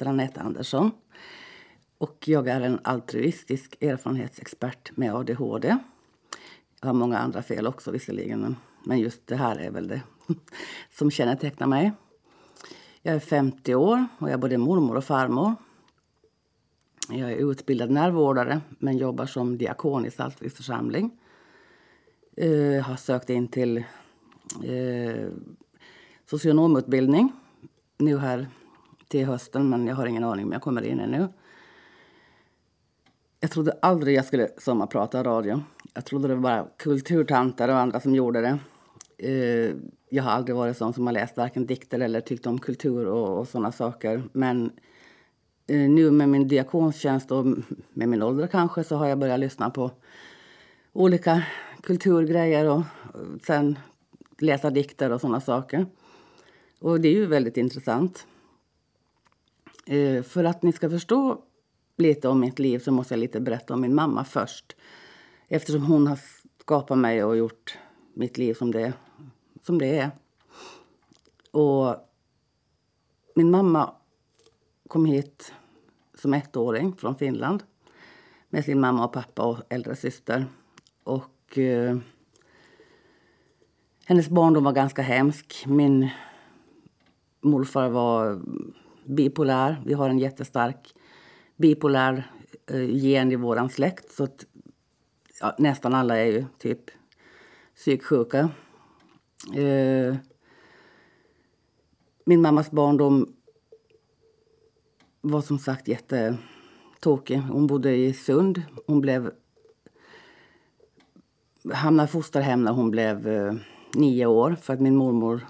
Jag heter Anette Andersson och jag är en altruistisk erfarenhetsexpert med ADHD. Jag har många andra fel också visserligen, men just det här är väl det som kännetecknar mig. Jag är 50 år och jag är både mormor och farmor. Jag är utbildad närvårdare men jobbar som diakon i Saltviks församling. Jag eh, har sökt in till eh, socionomutbildning nu här till hösten men jag har ingen aning om jag kommer in ännu. Jag trodde aldrig jag skulle sommarprata radio. Jag trodde det var bara kulturtanter och andra som gjorde det. Eh, jag har aldrig varit sån som har läst varken dikter eller tyckt om kultur och, och sådana saker. Men eh, nu med min diakonstjänst och med min ålder kanske så har jag börjat lyssna på olika kulturgrejer och sen läsa dikter och sådana saker. Och det är ju väldigt intressant. Eh, för att ni ska förstå lite om mitt liv så måste jag lite berätta om min mamma först. Eftersom hon har skapat mig och gjort mitt liv som det, som det är. Och min mamma kom hit som ettåring från Finland med sin mamma och pappa och äldre syster. Och eh, hennes barndom var ganska hemsk. Min morfar var bipolär. Vi har en jättestark bipolär eh, gen i vår släkt. Så att, ja, nästan alla är ju typ psyksjuka. Eh, min mammas barndom var som sagt jättetokig. Hon bodde i Sund. Hon blev hamnade i fosterhem när hon blev eh, nio år för att min mormor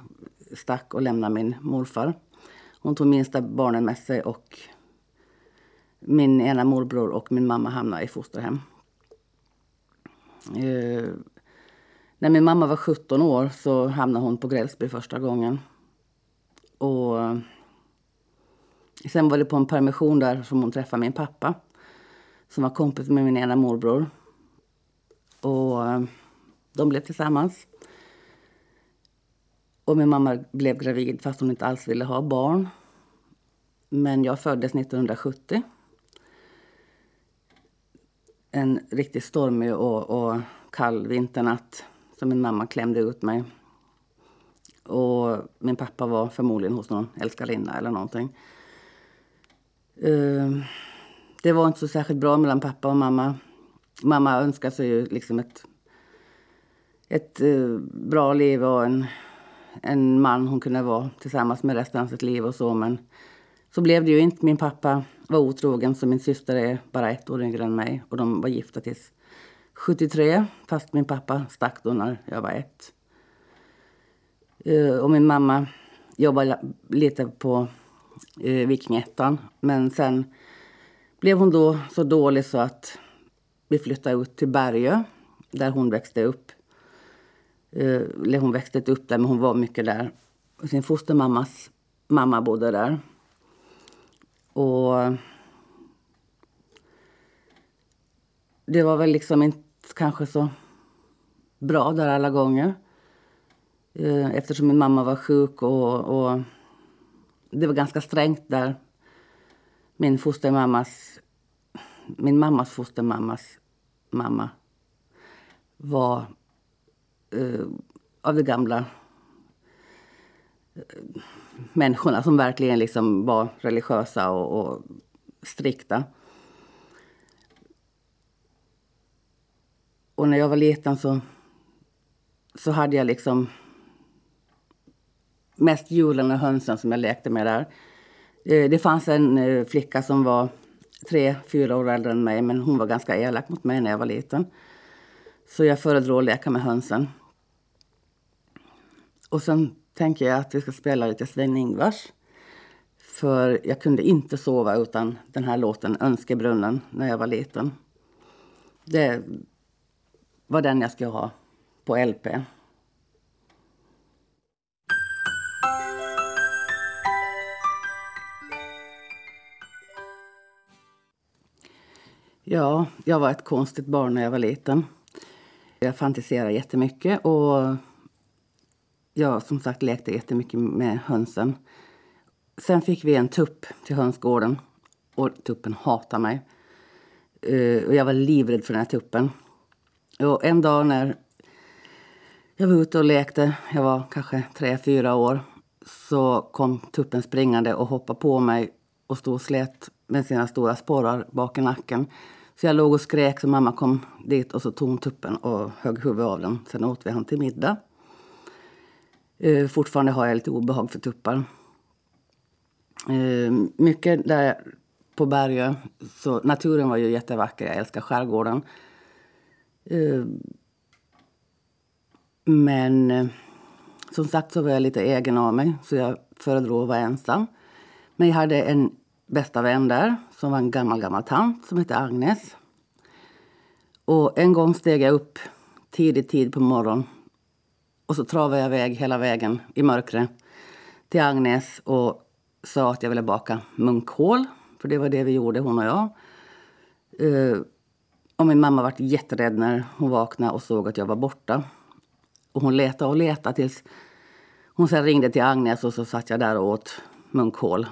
stack och lämnade min morfar. Hon tog minsta barnen med sig och min ena morbror och min mamma hamnade i fosterhem. Eh, när min mamma var 17 år så hamnade hon på Grälsby första gången. Och eh, sen var det på en permission där som hon träffade min pappa som var kompis med min ena morbror. Och eh, de blev tillsammans. Och min mamma blev gravid fast hon inte alls ville ha barn. Men jag föddes 1970. En riktigt stormig och, och kall vinternatt som min mamma klämde ut mig. Och min pappa var förmodligen hos någon älskarinna eller någonting. Ehm, det var inte så särskilt bra mellan pappa och mamma. Mamma önskade sig ju liksom ett, ett eh, bra liv och en en man hon kunde vara tillsammans med resten av sitt liv och så. Men så blev det ju inte. Min pappa var otrogen så min syster är bara ett år yngre än mig. Och de var gifta tills 73 fast min pappa stack då när jag var ett. Eh, och min mamma jobbade lite på eh, Vikingettan. Men sen blev hon då så dålig så att vi flyttade ut till Bergö där hon växte upp. Eh, hon växte upp där, men hon var mycket där. Sin fostermammas mamma bodde där. Och det var väl liksom inte kanske så bra där alla gånger. Eh, eftersom min mamma var sjuk och, och det var ganska strängt där. Min fostermammas, min mammas fostermammas mamma var eh, av de gamla eh, människorna som verkligen liksom var religiösa och, och strikta. Och när jag var liten så, så hade jag liksom mest julen och hönsen som jag lekte med där. Eh, det fanns en eh, flicka som var tre, fyra år äldre än mig men hon var ganska elak mot mig när jag var liten. Så jag föredrog att leka med hönsen. Och sen tänker jag att vi ska spela lite Sven-Ingvars. För jag kunde inte sova utan den här låten Önskebrunnen när jag var liten. Det var den jag skulle ha på LP. Ja, jag var ett konstigt barn när jag var liten. Jag fantiserade jättemycket och jag som sagt lekte jättemycket med hönsen. sen fick vi en tupp till hönsgården och tuppen hatade mig. Uh, och jag var livrädd för den här tuppen. Och en dag när jag var ute och lekte, jag var kanske tre, fyra år, så kom tuppen springande och hoppade på mig och stod och slet med sina stora sporrar bak i nacken. Så jag låg och skrek så mamma kom dit och så tog hon tuppen och högg huvudet av den. Sen åt vi han till middag. Eh, fortfarande har jag lite obehag för tuppar. Eh, mycket där på berget, så naturen var ju jättevacker. Jag älskar skärgården. Eh, men eh, som sagt så var jag lite egen av mig, så jag föredrog att vara ensam. Men jag hade en bästa vän där som var en gammal, gammal tant som hette Agnes. Och en gång steg jag upp tidigt, tid på morgonen och så travade jag iväg hela vägen i mörkret till Agnes och sa att jag ville baka munkhål. För det var det vi gjorde, hon och jag. Eh, och min mamma var jätterädd när hon vaknade och såg att jag var borta. Och hon letade och letade tills hon sen ringde till Agnes och så satt jag där och åt munkhål.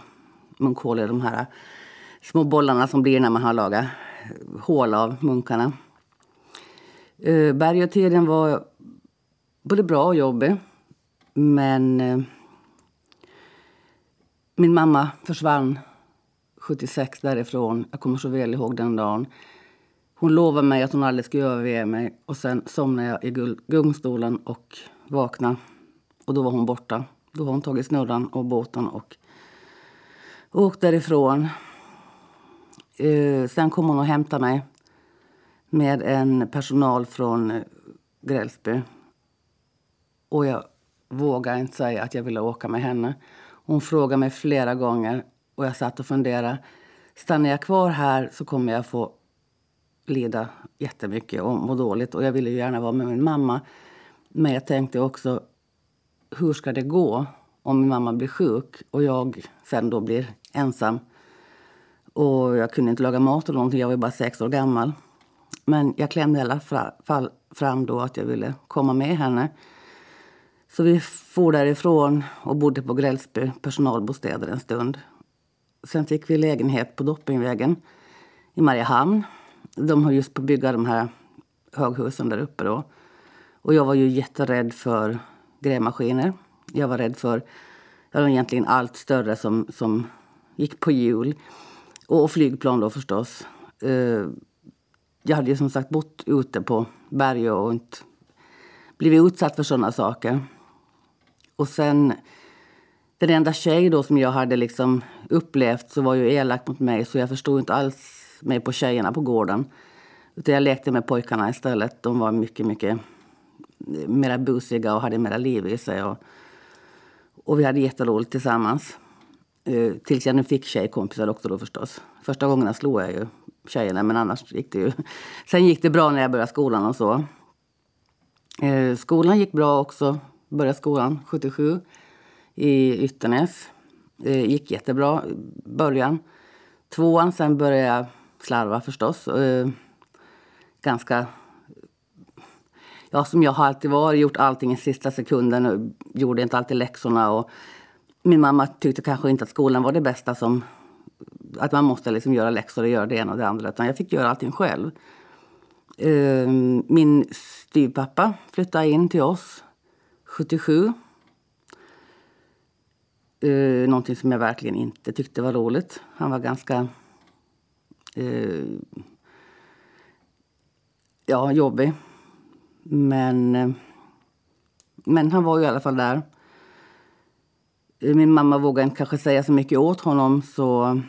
Munkhål är de här små bollarna som blir när man har lagat hål av munkarna. Eh, uh, bergtiden var både bra och jobbig. Men eh, min mamma försvann 76 därifrån. Jag kommer så väl ihåg den dagen. Hon lovade mig att hon aldrig skulle överge mig. Och sen somnade jag i gungstolen och vaknade. Och då var hon borta. Då har hon tagit snurran och båten och åkt därifrån. Eh, sen kom hon och hämtade mig med en personal från eh, Grälsby. Och jag vågade inte säga att jag ville åka med henne. Hon frågade mig flera gånger och jag satt och funderade. Stannar jag kvar här så kommer jag få lida jättemycket och må dåligt. Och jag ville gärna vara med min mamma. Men jag tänkte också, hur ska det gå om min mamma blir sjuk och jag sen då blir ensam? Och jag kunde inte laga mat eller någonting, jag var bara sex år gammal. Men jag klämde i alla fall fram då att jag ville komma med henne. Så vi for därifrån och bodde på Grälsby personalbostäder en stund. Sen fick vi lägenhet på Doppingvägen i Mariehamn. De höll just på att bygga de här höghusen där uppe då. Och jag var ju jätterädd för grävmaskiner. Jag var rädd för ja, egentligen allt större som, som gick på hjul. Och, flygplan då förstås. Uh, jag hade ju som sagt bott ute på berg och inte blivit utsatt för sådana saker. Och sen, den enda tjej då som jag hade liksom upplevt så var ju elak mot mig så jag förstod inte alls mig på tjejerna på gården. Utan jag lekte med pojkarna istället. De var mycket, mycket eh, mer busiga och hade mer liv i sig. Och, och vi hade jätteroligt tillsammans. Uh, tills jag nu fick tjejkompisar också då förstås. Första gångerna slog jag ju tjejerna men annars gick det ju. Sen gick det bra när jag började skolan och så. Uh, skolan gick bra också började skolan 77 i Ytternäs. Det gick jättebra i början. Tvåan, sen började jag slarva förstås. Eh, ganska... Ja, som jag har alltid varit, gjort allting i sista sekunden och gjorde inte alltid läxorna. Och min mamma tyckte kanske inte att skolan var det bästa som... Att man måste liksom göra läxor och göra det ena och det andra. Utan jag fick göra allting själv. Eh, min styvpappa flyttade in till oss 77. Uh, eh, någonting som jag verkligen inte tyckte var roligt. Han var ganska uh, ja, jobbig. Men, uh, men han var ju i alla fall där. Min mamma vågade inte kanske säga så mycket åt honom så,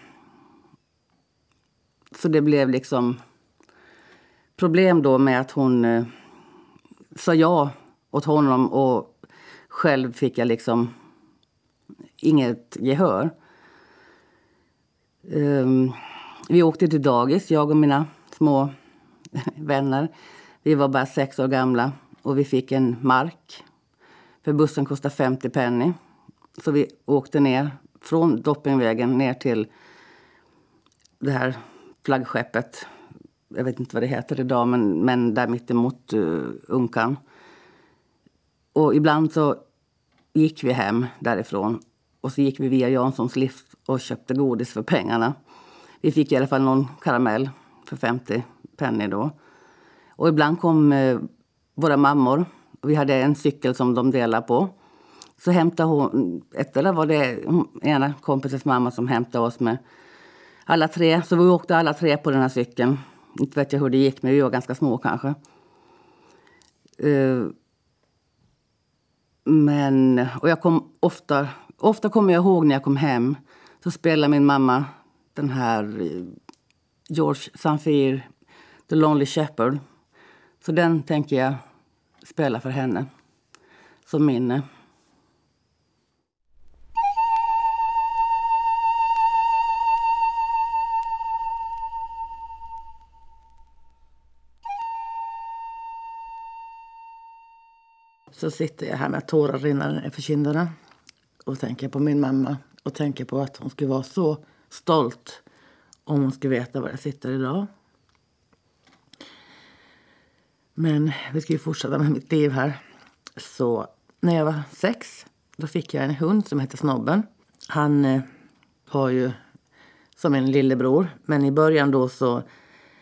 så det blev liksom problem då med att hon eh, sa ja åt honom och själv fick jag liksom inget gehör. Um, vi åkte till dagis, jag och mina små vänner. Vi var bara sex år gamla och vi fick en mark. För bussen kostade 50 penny. Så vi åkte ner från Doppingvägen ner till det här flaggskeppet. Jag vet inte vad det heter idag, men, men där mittemot uh, Unkan. Och ibland så gick vi hem därifrån Och så gick vi via Janssons lift och köpte godis för pengarna. Vi fick i alla fall någon karamell för 50 penny då. Och ibland kom eh, våra mammor. Vi hade en cykel som de delade på. Så hämtade hon, ett eller var det ena kompisens mamma som hämtade oss med alla tre. Så vi åkte alla tre på den här cykeln. Inte vet jag hur det gick, men vi var ganska små kanske. Uh, men, och jag kom ofta, ofta kommer jag ihåg när jag kom hem så spelade min mamma den här eh, George Sanfir, The Lonely Shepherd. Så den tänker jag spela för henne som minne. Så sitter jag här med tårar rinnande för kinderna och tänker på min mamma och tänker på att hon skulle vara så stolt om hon skulle veta var jag sitter idag. Men vi ska ju fortsätta med mitt liv här. Så när jag var sex då fick jag en hund som hette Snobben. Han eh, var ju som en lillebror. Men i början då så,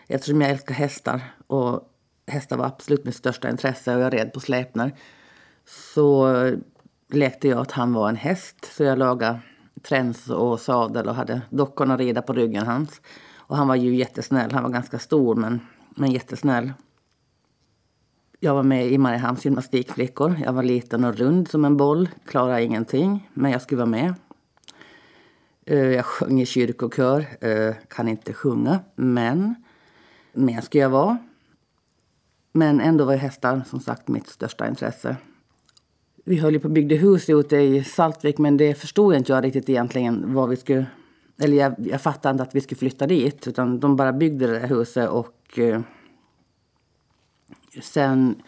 eftersom jag älskar hästar och hästar var absolut mitt största intresse och jag red på släpnar så lekte jag att han var en häst. Så jag lagade träns och sadel och hade dockorna rida på ryggen hans. Och han var ju jättesnäll. Han var ganska stor men, men jättesnäll. Jag var med i Mariehamns gymnastikflickor. Jag var liten och rund som en boll. Klarade ingenting, men jag skulle vara med. Eh, jag sjöng i kyrkokör. Eh, kan inte sjunga, men med skulle jag vara. Men ändå var hästar som sagt mitt största intresse. Vi höll ju på och byggde hus ute i Saltvik men det förstod jag inte jag riktigt egentligen vad vi skulle... Eller jag, jag fattade inte att vi skulle flytta dit utan de bara byggde det där huset och eh, sen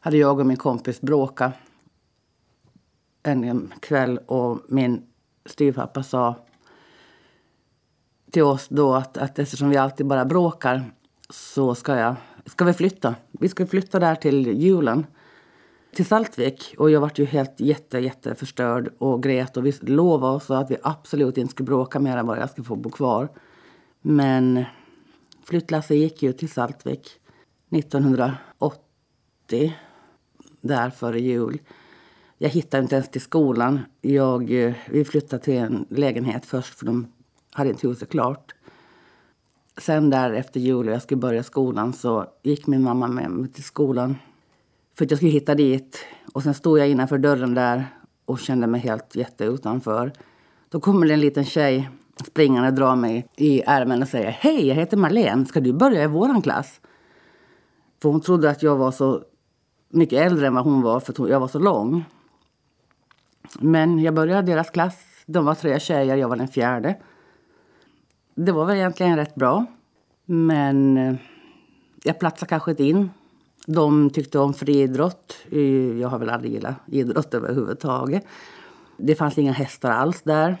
hade jag och min kompis bråkat en kväll och min styvpappa sa till oss då att, att eftersom vi alltid bara bråkar så ska, jag, ska vi flytta. Vi ska flytta där till julen till Saltvik och jag var ju helt jätte, jätte förstörd och grät och vi lovade oss att vi absolut inte skulle bråka mer än vad jag skulle få bo kvar. Men flyttlasset gick ju till Saltvik 1980, där före jul. Jag hittade inte ens till skolan. Jag, eh, vi flyttade till en lägenhet först för de hade inte huset klart. Sen där efter jul och jag skulle börja skolan så gick min mamma med mig till skolan för att jag skulle hitta dit. Och sen stod jag innanför dörren där och kände mig helt jätte utanför. Då kommer det en liten tjej springande och drar mig i ärmen och säger Hej, jag heter Marlene. Ska du börja i våran klass? För hon trodde att jag var så mycket äldre än vad hon var för jag var så lång. Men jag började i deras klass. De var tre tjejer, jag var den fjärde. Det var väl egentligen rätt bra. Men eh, jag platsade kanske inte in de tyckte om friidrott. Eh, jag har väl aldrig gillat idrott överhuvudtaget. Det fanns inga hästar alls där.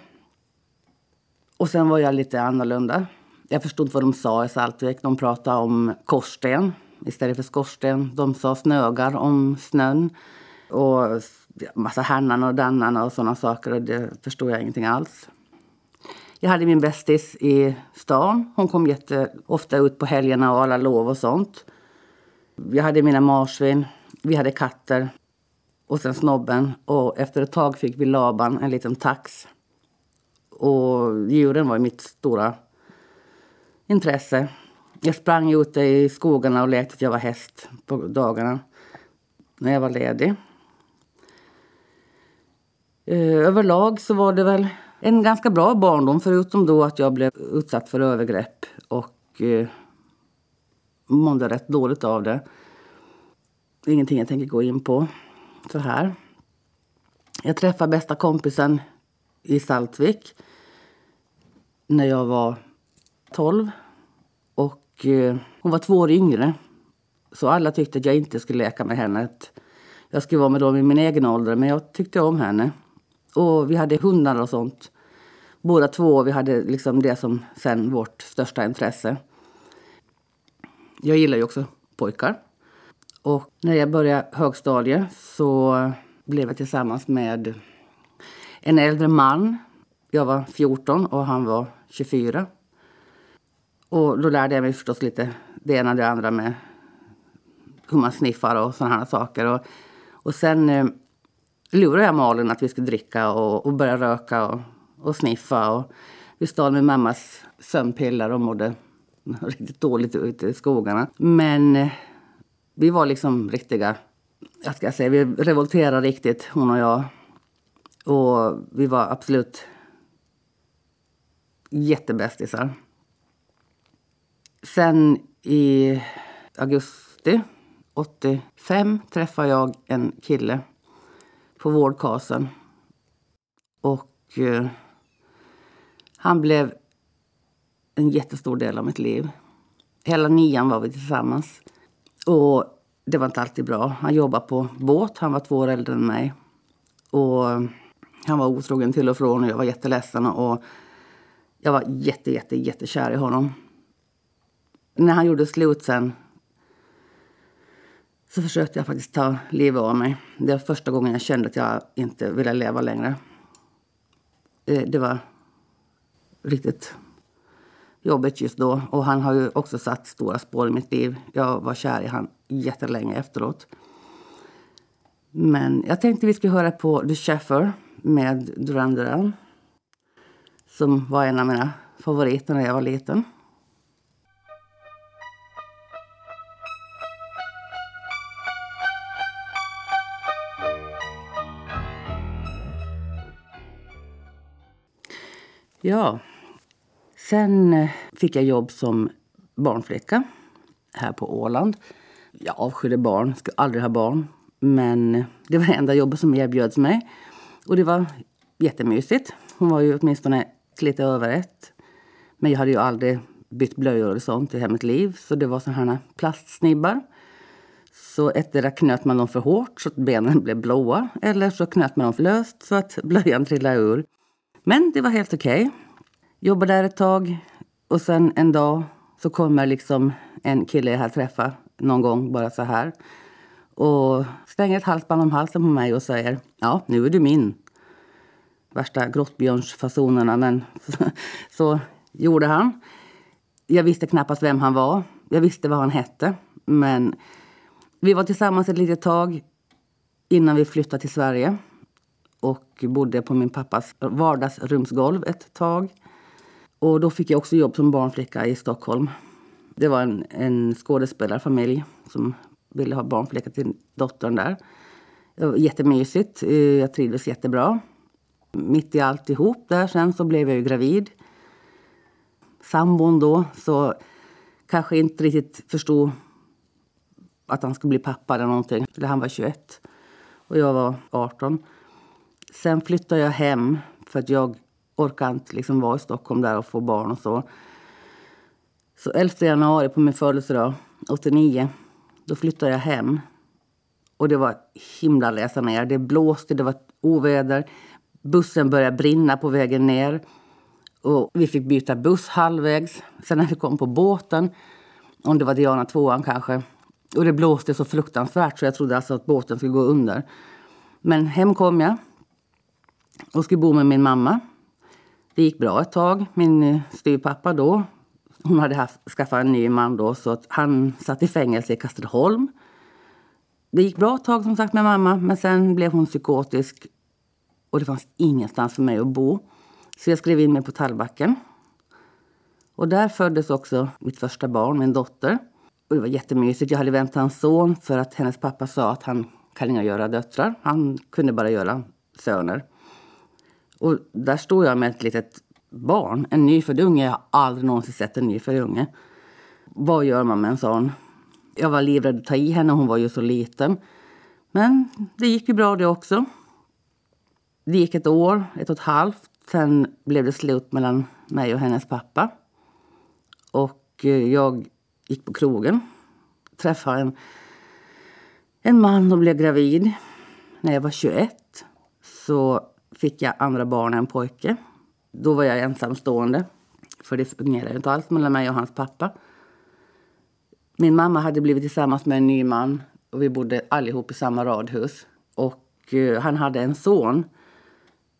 Och sen var jag lite annorlunda. Jag förstod vad de sa i Saltvik. De pratade om korsten istället för skorsten. De sa snögar om snön. Och massa härnan och dannarna och sådana saker. Och det förstod jag ingenting alls. Jag hade min bästis i stan. Hon kom jätteofta ut på helgerna och alla lov och sånt. Jag hade mina marsvin, vi hade katter och sen snobben. Och efter ett tag fick vi Laban, en liten tax. Och djuren var mitt stora intresse. Jag sprang ute i skogarna och lät att jag var häst på dagarna när jag var ledig. Eh, överlag så var det väl en ganska bra barndom förutom då att jag blev utsatt för övergrepp och eh, mådde rätt dåligt av det. Ingenting jag tänker gå in på så här. Jag träffade bästa kompisen i Saltvik när jag var 12. Och eh, hon var två år yngre. Så alla tyckte att jag inte skulle leka med henne. jag skulle vara med dem i min egen ålder. Men jag tyckte om henne. Och vi hade hundar och sånt. Båda två. Vi hade liksom det som sen vårt största intresse. Jag gillar ju också pojkar. Och när jag började högstadiet så blev jag tillsammans med en äldre man. Jag var 14 och han var 24. Och då lärde jag mig förstås lite det ena och det andra med hur man sniffar och sådana här saker. Och, och sen eh, lurade jag Malin att vi skulle dricka och, och börja röka och, och sniffa. Och vi stal min mammas sömnpiller och mådde riktigt dåligt ute i skogarna. Men eh, vi var liksom riktiga, jag ska säga, vi revolterade riktigt hon och jag. Och vi var absolut jättebästisar. Sen i augusti 85 träffade jag en kille på vårdkasen. Och eh, han blev en jättestor del av mitt liv. Hela nian var vi tillsammans. Och det var inte alltid bra. Han jobbade på båt. Han var två år äldre än mig. Och han var otrogen till och från och jag var jätteledsen. Och jag var jätte, jätte, jättekär i honom. När han gjorde slut sen så försökte jag faktiskt ta livet av mig. Det var första gången jag kände att jag inte ville leva längre. Eh, det var riktigt jobbigt just då. Och han har ju också satt stora spår i mitt liv. Jag var kär i han jättelänge efteråt. Men jag tänkte vi skulle höra på The Sheffer med Duran Duran. Som var en av mina favoriter när jag var liten. Ja. Sen eh, fick jag jobb som barnflicka här på Åland. Jag avskydde barn, skulle aldrig ha barn. Men eh, det var det enda jobbet som erbjöds mig. Och det var jättemysigt. Hon var ju åtminstone lite över ett. Men jag hade ju aldrig bytt blöjor och sånt i hela mitt liv. Så det var såna här plastsnibbar. Så ettdera knöt man dem för hårt så att benen blev blåa. Eller så knöt man dem för löst så att blöjan trillade ur. Men det var helt okej. Okay. Jobbade där ett tag och sen en dag så kommer liksom en kille jag har träffat någon gång bara så här och stänger ett halsband om halsen på mig och säger ja, nu är du min. Värsta grottbjörnsfasonerna, men så gjorde han. Jag visste knappast vem han var. Jag visste vad han hette, men vi var tillsammans ett litet tag innan vi flyttade till Sverige och bodde på min pappas vardagsrumsgolv ett tag. Och då fick jag också jobb som barnflicka i Stockholm. Det var en, en skådespelarfamilj som ville ha barnflicka till dottern där. Det var jättemysigt. Eh, jag trivdes jättebra. Mitt i alltihop där sen så blev jag ju gravid. Sambon då, så kanske inte riktigt förstod att han skulle bli pappa eller någonting. Han var 21 och jag var 18. Sen flyttade jag hem för att jag orkade inte liksom vara i Stockholm där och få barn och så. Så 11 januari på min födelsedag, 89, då flyttade jag hem. Och det var himla läsa ner. Det blåste, det var oväder. Bussen började brinna på vägen ner. Och vi fick byta buss halvvägs. Sen när vi kom på båten, om det var Diana tvåan kanske, och det blåste så fruktansvärt så jag trodde alltså att båten skulle gå under. Men hem kom jag och skulle bo med min mamma. Det gick bra ett tag. Min eh, styvpappa då, hon hade haft, skaffat en ny man då så att han satt i fängelse i Kastelholm. Det gick bra ett tag som sagt med mamma men sen blev hon psykotisk och det fanns ingenstans för mig att bo. Så jag skrev in mig på Tallbacken. Och där föddes också mitt första barn, min dotter. Och det var jättemysigt. Jag hade väntat en son för att hennes pappa sa att han kan inte göra döttrar. Han kunde bara göra söner. Och där stod jag med ett litet barn, en nyfödd unge. Jag har aldrig någonsin sett en nyfödd unge. Vad gör man med en sån? Jag var livrädd att ta i henne, hon var ju så liten. Men det gick ju bra det också. Det gick ett år, ett och ett halvt. Sen blev det slut mellan mig och hennes pappa. Och eh, jag gick på krogen, träffade en, en man och blev gravid. När jag var 21 så fick jag andra barn, än pojke. Då var jag ensamstående, för det fungerade inte alls mellan mig och hans pappa. Min mamma hade blivit tillsammans med en ny man och vi bodde allihop i samma radhus. Och uh, han hade en son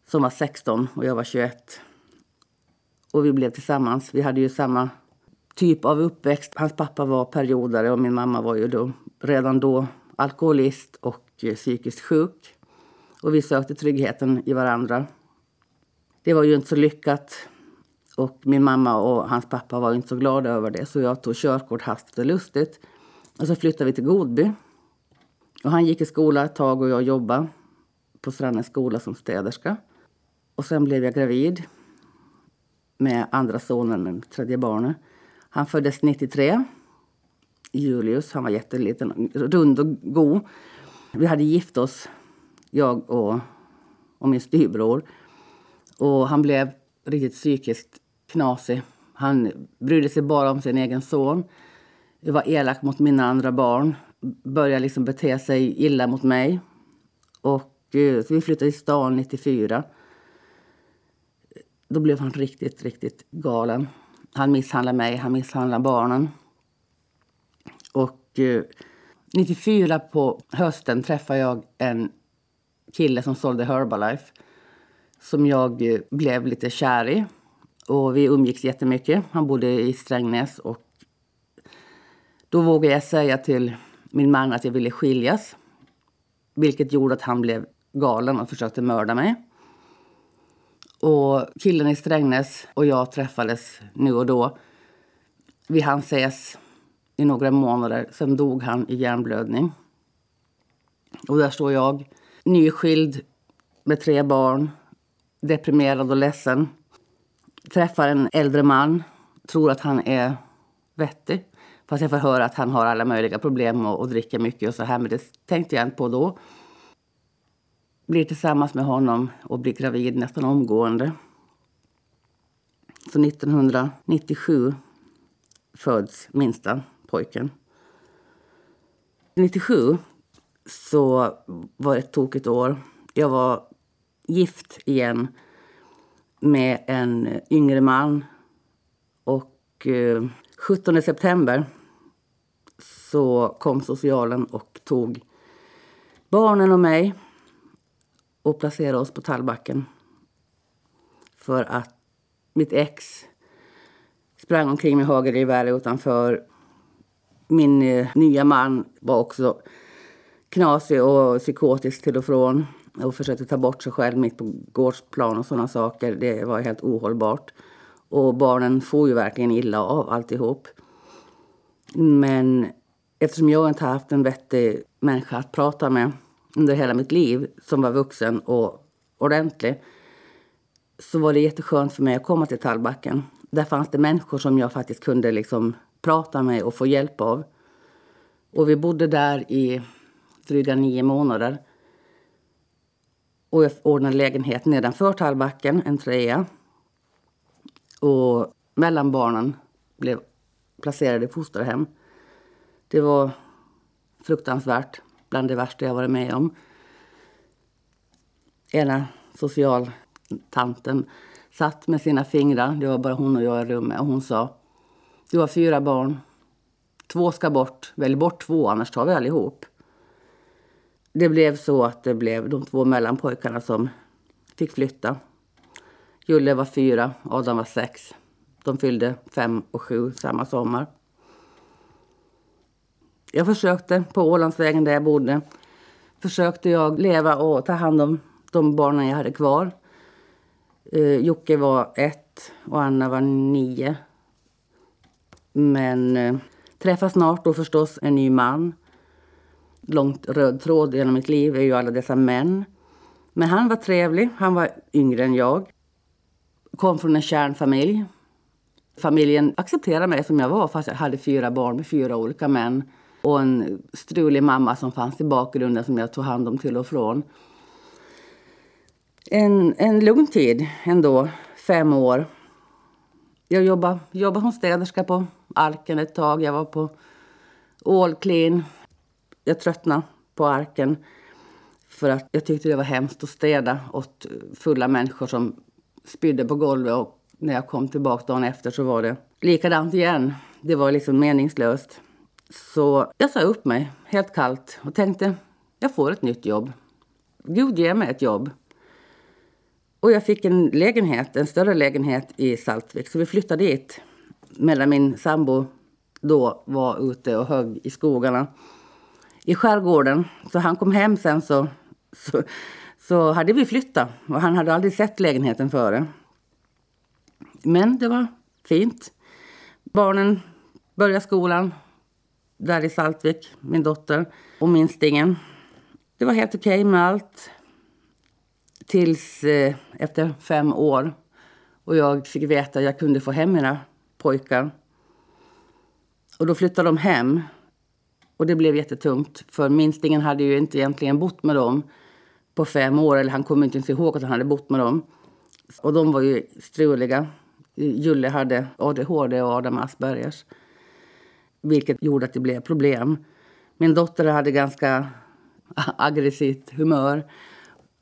som var 16 och jag var 21. Och vi blev tillsammans. Vi hade ju samma typ av uppväxt. Hans pappa var periodare och min mamma var ju då redan då alkoholist och eh, psykiskt sjuk. Och vi sökte tryggheten i varandra. Det var ju inte så lyckat. Och min mamma och hans pappa var inte så glada över det så jag tog körkort hastigt och lustigt. Och så flyttade vi till Godby. Och han gick i skola ett tag och jag jobbade på Strandens skola som städerska. Och sen blev jag gravid med andra sonen, med tredje barnet. Han föddes 93. Julius, han var jätteliten, rund och god. Vi hade gift oss, jag och, och min styvbror. Och han blev riktigt psykiskt knasig. Han brydde sig bara om sin egen son. Jag var elak mot mina andra barn. Började liksom bete sig illa mot mig. Och eh, så vi flyttade till stan 94. Då blev han riktigt, riktigt galen. Han misshandlade mig, han misshandlade barnen. Och eh, 94 på hösten träffade jag en kille som sålde Herbalife som jag eh, blev lite kär i. Och vi umgicks jättemycket. Han bodde i Strängnäs. Och då vågade jag säga till min man att jag ville skiljas. Vilket gjorde att han blev galen och försökte mörda mig. Och killen i Strängnäs och jag träffades nu och då. Vi hann ses i några månader. Sen dog han i hjärnblödning. Och där står jag, nyskild med tre barn, deprimerad och ledsen. Träffar en äldre man, tror att han är vettig. Fast jag får höra att han har alla möjliga problem och, och dricker mycket och så här. Men det tänkte jag inte på då. Blir tillsammans med honom och blir gravid nästan omgående. Så 1997 föds minsta pojken. 97 så var det ett tokigt år. Jag var gift igen med en yngre man. Och eh, 17 september så kom socialen och tog barnen och mig och placerade oss på Tallbacken. För att mitt ex sprang omkring med hagelgevär utanför. Min eh, nya man var också knasig och psykotisk till och från och försökte ta bort sig själv mitt på gårdsplan och sådana saker. Det var helt ohållbart. Och barnen får ju verkligen illa av alltihop. Men eftersom jag inte haft en vettig människa att prata med under hela mitt liv som var vuxen och ordentlig så var det jätteskönt för mig att komma till Tallbacken. Där fanns det människor som jag faktiskt kunde liksom prata med och få hjälp av. Och vi bodde där i dryga nio månader. Och jag ordnade lägenhet nedanför Tallbacken, en trea. Och mellanbarnen blev placerade i fosterhem. Det var fruktansvärt, bland det värsta jag varit med om. Ena socialtanten satt med sina fingrar, det var bara hon och jag i rummet, och hon sa Du har fyra barn. Två ska bort. Välj bort två, annars tar vi allihop det blev så att det blev de två mellanpojkarna som fick flytta. Julle var fyra, Adam var sex. De fyllde fem och sju samma sommar. Jag försökte på Ålandsvägen där jag bodde. Försökte jag leva och ta hand om de barnen jag hade kvar. Eh, Jocke var ett och Anna var nio. Men eh, träffade snart då förstås en ny man långt röd tråd genom mitt liv är ju alla dessa män. Men han var trevlig. Han var yngre än jag. Kom från en kärnfamilj. Familjen accepterade mig som jag var fast jag hade fyra barn med fyra olika män. Och en strulig mamma som fanns i bakgrunden som jag tog hand om till och från. En, en lugn tid ändå, fem år. Jag jobbade, jobbade som städerska på Arken ett tag. Jag var på All Clean jag tröttnade på arken för att jag tyckte det var hemskt att städa åt fulla människor som spydde på golvet och när jag kom tillbaka dagen efter så var det likadant igen. Det var liksom meningslöst. Så jag sa upp mig helt kallt och tänkte jag får ett nytt jobb. Gud ge mig ett jobb. Och jag fick en lägenhet, en större lägenhet i Saltvik. Så vi flyttade dit. Medan min sambo då var ute och högg i skogarna i skärgården. Så han kom hem sen så, så, så hade vi flyttat. Och han hade aldrig sett lägenheten före. Men det var fint. Barnen började skolan där i Saltvik, min dotter och minstingen. Det var helt okej okay med allt. Tills eh, efter fem år och jag fick veta att jag kunde få hem mina pojkar. Och då flyttade de hem. Och det blev jättetungt. För minstingen hade ju inte egentligen bott med dem på fem år. Eller han kom inte ens ihåg att han hade bott med dem. Och de var ju struliga. Julle hade ADHD och Adam Aspergers. Vilket gjorde att det blev problem. Min dotter hade ganska aggressivt humör.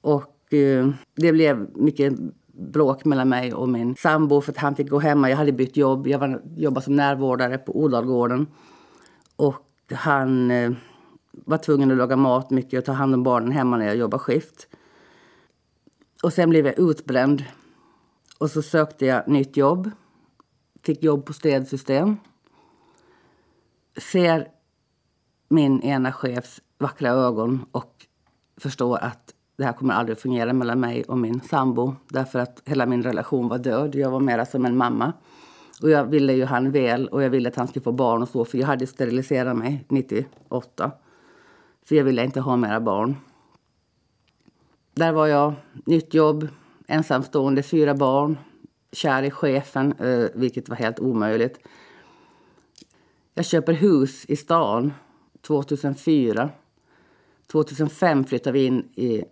Och eh, det blev mycket bråk mellan mig och min sambo för att han fick gå hemma. Jag hade bytt jobb. Jag var, jobbade som närvårdare på Odalgården. Och han eh, var tvungen att laga mat mycket och ta hand om barnen hemma när jag jobbade skift. Och sen blev jag utbränd. Och så sökte jag nytt jobb. Fick jobb på städsystem. Ser min ena chefs vackra ögon och förstår att det här kommer aldrig att fungera mellan mig och min sambo. Därför att hela min relation var död. Jag var mera som en mamma. Och jag ville ju han väl och jag ville att han skulle få barn och så. För jag hade steriliserat mig 98. För jag ville inte ha mera barn. Där var jag, nytt jobb, ensamstående, fyra barn, kär i chefen, vilket var helt omöjligt. Jag köper hus i stan 2004. 2005 flyttade vi in i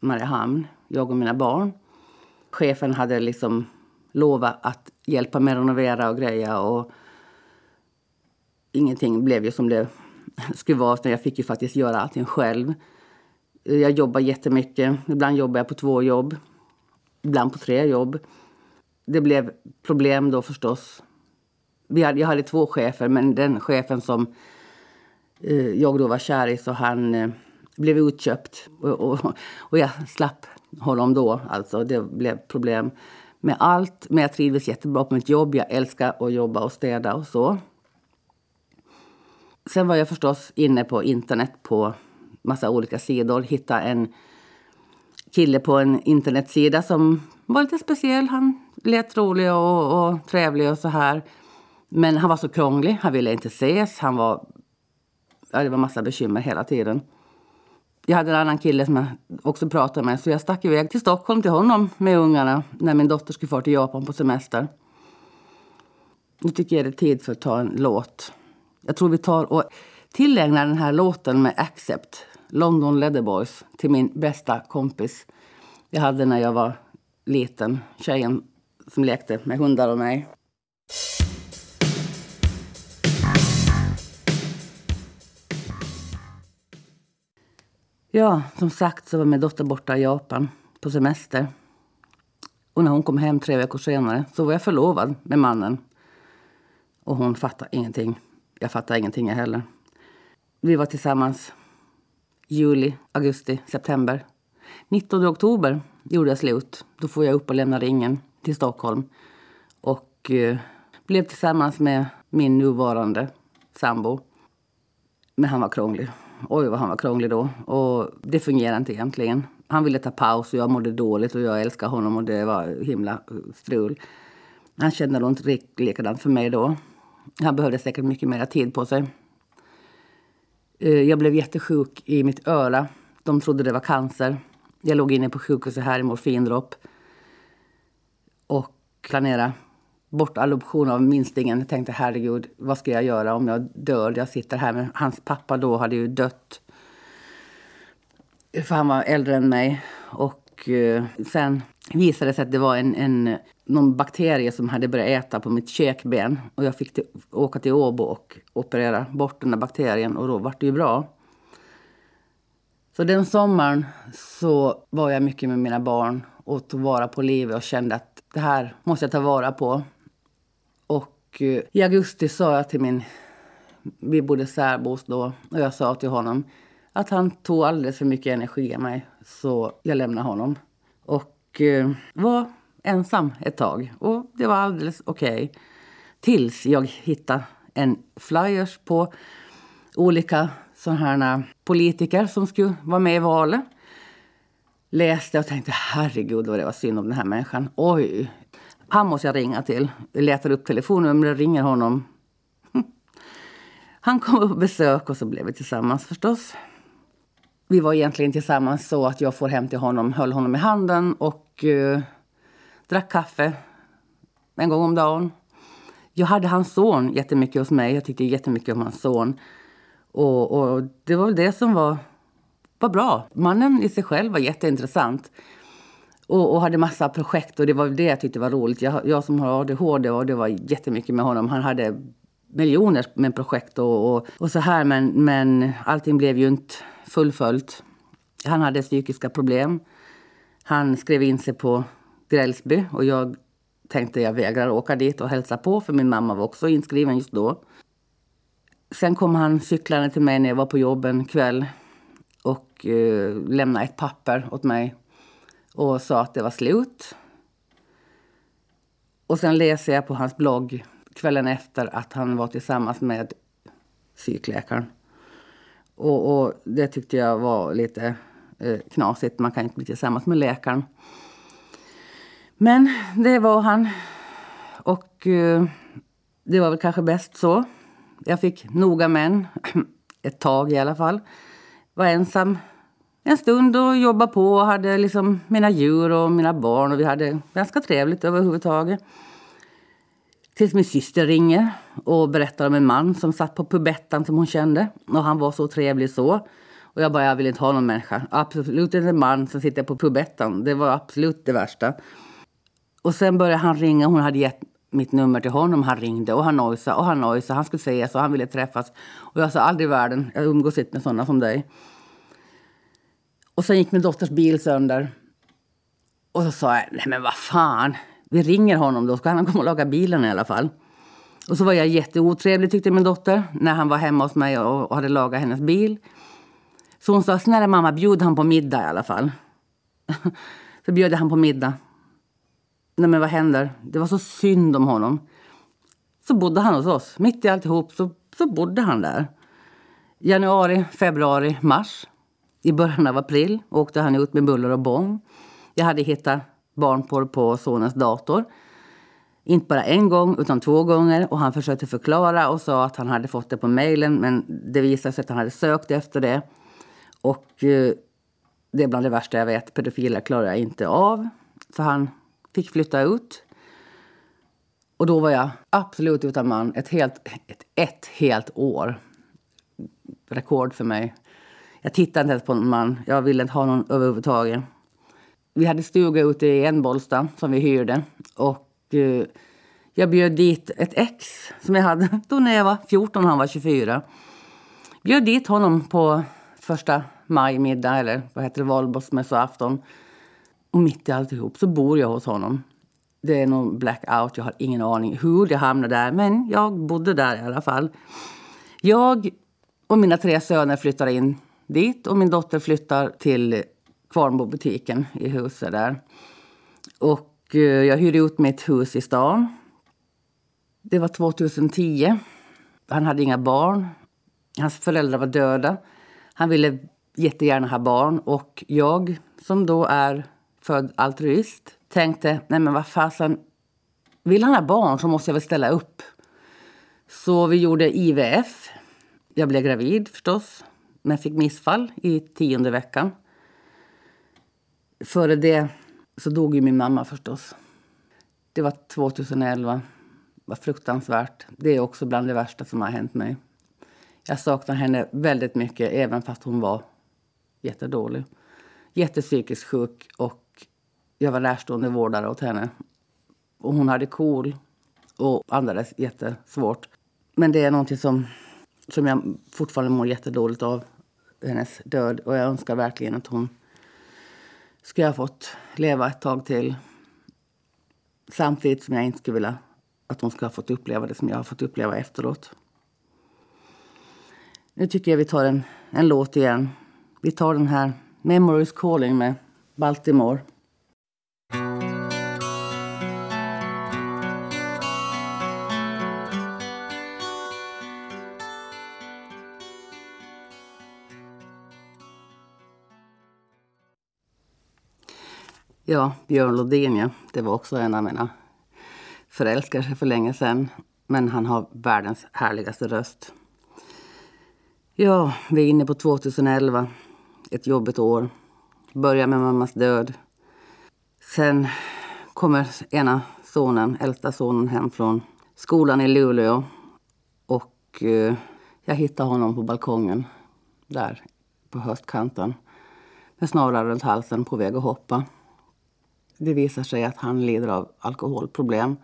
Mariehamn, jag och mina barn. Chefen hade liksom lova att hjälpa mig att renovera och greja och ingenting blev ju som det skulle vara. Jag fick ju faktiskt göra allting själv. Jag jobbar jättemycket. Ibland jobbar jag på två jobb. Ibland på tre jobb. Det blev problem då förstås. Vi hade, jag hade två chefer, men den chefen som eh, jag då var kär i, så han eh, blev utköpt. Och, och, och jag slapp honom då. Alltså, det blev problem med allt. Men jag trivdes jättebra på mitt jobb. Jag älskar att jobba och städa och så. Sen var jag förstås inne på internet på massa olika sidor. Hittade en kille på en internetsida som var lite speciell. Han lät rolig och, och trevlig och så här. Men han var så krånglig. Han ville inte ses. Han var... Ja, det var massa bekymmer hela tiden. Jag hade en annan kille som jag också pratade med så jag stack iväg till Stockholm till honom med ungarna när min dotter skulle fara till Japan på semester. Nu tycker jag det är tid för att ta en låt. Jag tror vi tar och tillägnar den här låten med Accept, London Leatherboys, till min bästa kompis jag hade när jag var liten. Tjejen som lekte med hundar och mig. Ja, som sagt så var min dotter borta i Japan på semester. Och när hon kom hem tre veckor senare så var jag förlovad med mannen. Och hon fattade ingenting. Jag fattade ingenting jag heller. Vi var tillsammans juli, augusti, september. 19 oktober gjorde jag slut. Då får jag upp och lämna ringen till Stockholm. Och eh, blev tillsammans med min nuvarande sambo. Men han var krånglig. Oj, vad han var krånglig då. Och det fungerade inte egentligen. Han ville ta paus och jag mådde dåligt och jag älskar honom och det var himla eh, strul. Han kände nog inte riktigt likadant för mig då. Han behövde säkert mycket mer tid på sig. Eh, jag blev jättesjuk i mitt öra. De trodde det var cancer. Jag låg inne på sjukhuset här i morfindropp. Och planerade bortadoption av minstingen. Jag tänkte herregud, vad ska jag göra om jag dör? Jag sitter här med hans pappa då hade ju dött. För han var äldre än mig. Och eh, sen visade det sig att det var en, en, någon bakterie som hade börjat äta på mitt käkben. Och jag fick till, åka till Åbo och operera bort den där bakterien och då var det ju bra. Så den sommaren så var jag mycket med mina barn och tog vara på livet och kände att det här måste jag ta vara på. Och eh, i augusti sa jag till min... Vi bodde särbos då. Och jag sa till honom att han tog alldeles för mycket energi av mig. Så jag lämnade honom. Och eh, var ensam ett tag. Och det var alldeles okej. Okay. Tills jag hittade en flyers på olika sådana politiker som skulle vara med i valet. Läste och tänkte herregud vad det var synd om den här människan. Oj, han måste jag ringa till. Jag letar upp telefonnumret, ringer honom. Han kom på besök och så blev vi tillsammans förstås. Vi var egentligen tillsammans så att jag får hem till honom, höll honom i handen och eh, drack kaffe en gång om dagen. Jag hade hans son jättemycket hos mig. Jag tyckte jättemycket om hans son. Och, och det var väl det som var, var bra. Mannen i sig själv var jätteintressant. Och, och hade massa projekt och det var det jag tyckte var roligt. Jag, jag som har ADHD och det var jättemycket med honom. Han hade miljoner med projekt och, och, och så här men, men allting blev ju inte fullföljt. Han hade psykiska problem. Han skrev in sig på Grälsby och jag tänkte jag vägrar åka dit och hälsa på för min mamma var också inskriven just då. Sen kom han cyklande till mig när jag var på jobb en kväll och eh, lämnade ett papper åt mig och sa att det var slut. Och sen läser jag på hans blogg kvällen efter att han var tillsammans med psykläkaren. Och, och det tyckte jag var lite eh, knasigt. Man kan inte bli tillsammans med läkaren. Men det var han. Och eh, det var väl kanske bäst så. Jag fick noga män, ett tag i alla fall. Var ensam en stund och jobbade på och hade liksom mina djur och mina barn och vi hade ganska trevligt överhuvudtaget. Tills min syster ringer och berättar om en man som satt på pubettan som hon kände. Och han var så trevlig så. Och jag bara, jag vill inte ha någon människa. Absolut inte en man som sitter på pubettan. Det var absolut det värsta. Och sen började han ringa. Hon hade gett mitt nummer till honom. Han ringde och han nojsade och han nojsade. Han skulle säga så. han ville träffas. Och jag sa aldrig i världen, jag umgås inte med sådana som dig. Och sen gick min dotters bil sönder. Och så sa jag, nej men vad fan. Vi ringer honom då, ska han komma och laga bilen i alla fall. Och så var jag jätteotrevlig tyckte min dotter när han var hemma hos mig och hade lagat hennes bil. Så hon sa, snälla mamma bjud han på middag i alla fall. så bjöd jag han på middag. Nej men vad händer? Det var så synd om honom. Så bodde han hos oss. Mitt i alltihop så, så bodde han där. Januari, februari, mars. I början av april åkte han ut med buller och bång. Jag hade hittat barnporr på sonens dator. Inte bara en gång, utan två gånger. Och Han försökte förklara och sa att han hade fått det på mejlen men det visade sig att han hade sökt efter det. Och eh, Det är bland det värsta jag vet. Pedofiler klarar jag inte av. Så han fick flytta ut. Och då var jag absolut utan man ett helt, ett, ett helt år. Rekord för mig. Jag tittade inte ens på någon man. Jag ville inte ha någon överhuvudtaget. Vi hade stuga ute i Enbolsta som vi hyrde. Och eh, jag bjöd dit ett ex som jag hade då när jag var 14 och han var 24. Bjöd dit honom på första majmiddag eller vad heter det, valborgsmässoafton. Och mitt i alltihop så bor jag hos honom. Det är nog blackout, jag har ingen aning hur jag hamnade där. Men jag bodde där i alla fall. Jag och mina tre söner flyttade in dit och min dotter flyttar till Kvarnbobutiken i huset där. Och eh, jag hyrde ut mitt hus i stan. Det var 2010. Han hade inga barn. Hans föräldrar var döda. Han ville jättegärna ha barn och jag som då är född altruist tänkte, nej men vad fasen, vill han ha barn så måste jag väl ställa upp. Så vi gjorde IVF. Jag blev gravid förstås, men fick missfall i tionde veckan. Före det så dog ju min mamma förstås. Det var 2011. Det var fruktansvärt. Det är också bland det värsta som har hänt mig. Jag saknar henne väldigt mycket, även fast hon var jättedålig. Jättepsykiskt sjuk och jag var närstående vårdare åt henne. Och hon hade KOL och andades jättesvårt. Men det är någonting som, som jag fortfarande mår jättedåligt av, hennes död. Och jag önskar verkligen att hon skulle ha fått leva ett tag till. Samtidigt som jag inte skulle vilja att hon skulle ha fått uppleva det som jag har fått uppleva efteråt. Nu tycker jag vi tar en, en låt igen. Vi tar den här Memories Calling med Baltimore. Ja, Björn Lodin, ja. Det var också en av mina förälskelser för länge sedan. Men han har världens härligaste röst. Ja, vi är inne på 2011. Ett jobbigt år. Börjar med mammas död. Sen kommer ena sonen, äldsta sonen hem från skolan i Luleå. Och eh, jag hittar honom på balkongen där på höstkanten med snarare runt halsen på väg att hoppa. Det visar sig att han lider av alkoholproblem.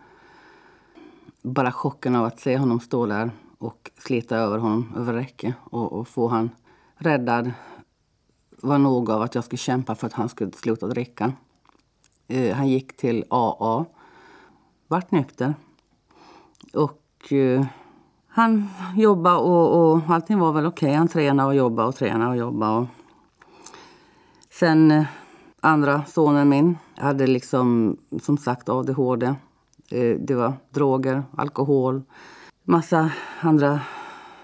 Bara chocken av att se honom stå där och slita över honom över räcke och, och få han räddad var nog av att jag skulle kämpa för att han skulle sluta dricka. Eh, han gick till AA, vart nykter. Och eh, han jobbade och, och allting var väl okej. Okay. Han tränade och jobbade och tränade och jobbade. Och... Sen eh, andra sonen min hade liksom som sagt ADHD. Eh, det var droger, alkohol, massa andra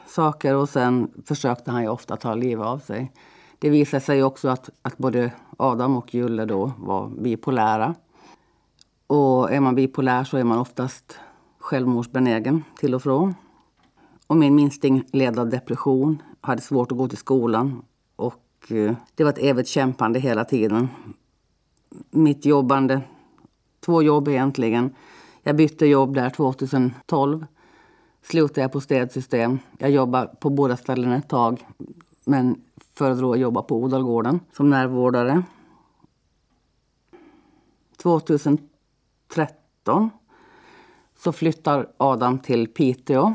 saker och sen försökte han ju ofta ta livet av sig. Det visade sig också att, att både Adam och Julle då var bipolära. Och är man bipolär så är man oftast självmordsbenägen till och från. Och min minsting led av depression, hade svårt att gå till skolan. Och det var ett evigt kämpande hela tiden. Mitt jobbande, två jobb egentligen. Jag bytte jobb där 2012. Slutade jag på städsystem. Jag jobbade på båda ställena ett tag. Men föredrog att jobba på Odalgården som närvårdare. 2013 så flyttar Adam till Piteå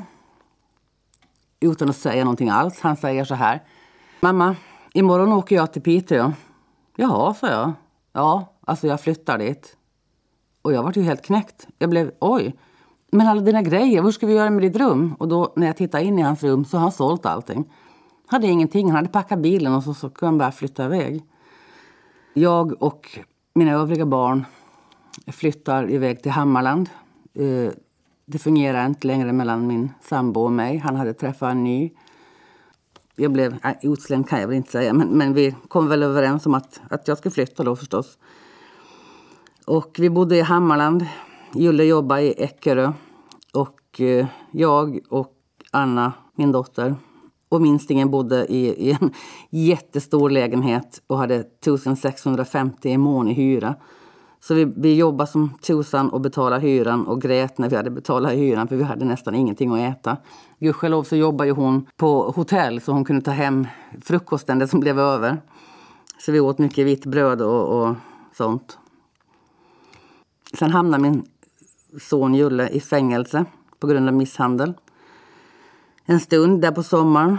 utan att säga någonting alls. Han säger så här. Mamma, imorgon åker jag till Piteå. Jaha, sa jag. Ja, alltså jag flyttar dit. Och jag var ju helt knäckt. Jag blev, oj. Men alla dina grejer, hur ska vi göra med ditt rum? Och då när jag tittar in i hans rum så har han sålt allting. Hade ingenting, han hade packat bilen och så, så kunde han bara flytta iväg. Jag och mina övriga barn flyttar iväg till Hammarland. Eh, det fungerar inte längre mellan min sambo och mig. Han hade träffat en ny. Jag blev nej, utslängd kan jag väl inte säga, men, men vi kom väl överens om att, att jag skulle flytta då förstås. Och vi bodde i Hammarland. Julle jobbade i Eckerö. Och eh, jag och Anna, min dotter, och minstingen bodde i, i en jättestor lägenhet och hade 1650 i mån i hyra. Så vi, vi jobbade som tusan och betalade hyran och grät när vi hade betalat hyran för vi hade nästan ingenting att äta. Gudskelov så jobbade ju hon på hotell så hon kunde ta hem frukosten, det som blev över. Så vi åt mycket vitt bröd och, och sånt. Sen hamnade min son Julle i fängelse på grund av misshandel. En stund där på sommaren.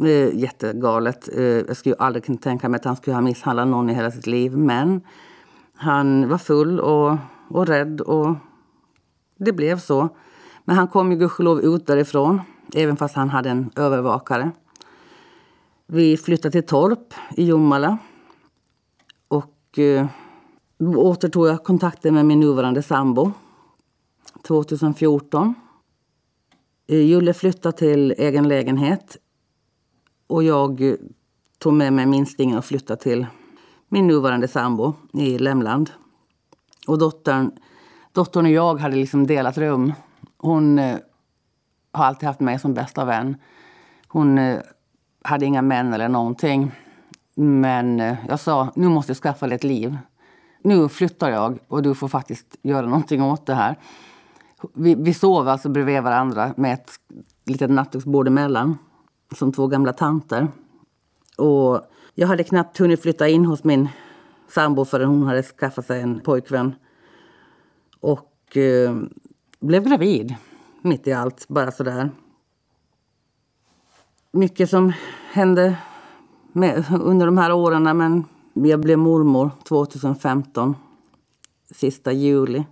Eh, jättegalet. Eh, jag skulle aldrig kunna tänka mig att han skulle ha misshandlat någon i hela sitt liv. Men han var full och, och rädd och det blev så. Men han kom ju gudskelov ut därifrån, även fast han hade en övervakare. Vi flyttade till Torp i Jomala. Och eh, återtog jag kontakten med min nuvarande sambo 2014. Eh, Julle flyttade till egen lägenhet och jag tog med mig minstingen och flyttade till min nuvarande sambo i Lämland. Och dottern, dottern och jag hade liksom delat rum. Hon eh, har alltid haft mig som bästa vän. Hon eh, hade inga män eller någonting. Men eh, jag sa, nu måste jag skaffa dig ett liv. Nu flyttar jag och du får faktiskt göra någonting åt det här. Vi, vi sov alltså bredvid varandra med ett litet nattduksbord emellan. Som två gamla tanter. Och jag hade knappt hunnit flytta in hos min sambo förrän hon hade skaffat sig en pojkvän. Och eh, blev gravid mitt i allt, bara sådär. Mycket som hände med, under de här åren, men jag blev mormor 2015, sista juli.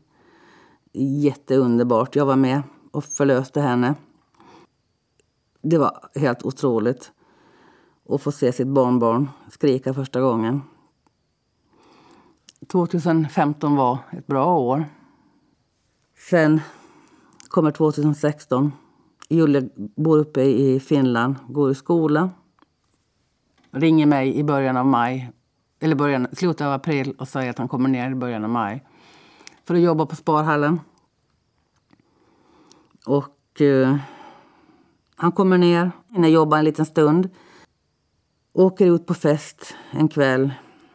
Jätteunderbart. Jag var med och förlöste henne. Det var helt otroligt och få se sitt barnbarn skrika första gången. 2015 var ett bra år. Sen kommer 2016. Julle bor uppe i Finland, går i skola. Ringer mig i början av maj eller början, slutet av april och säger att han kommer ner i början av maj för att jobba på Sparhallen. Och eh, han kommer ner, hinner jobba en liten stund. Åker ut på fest en kväll.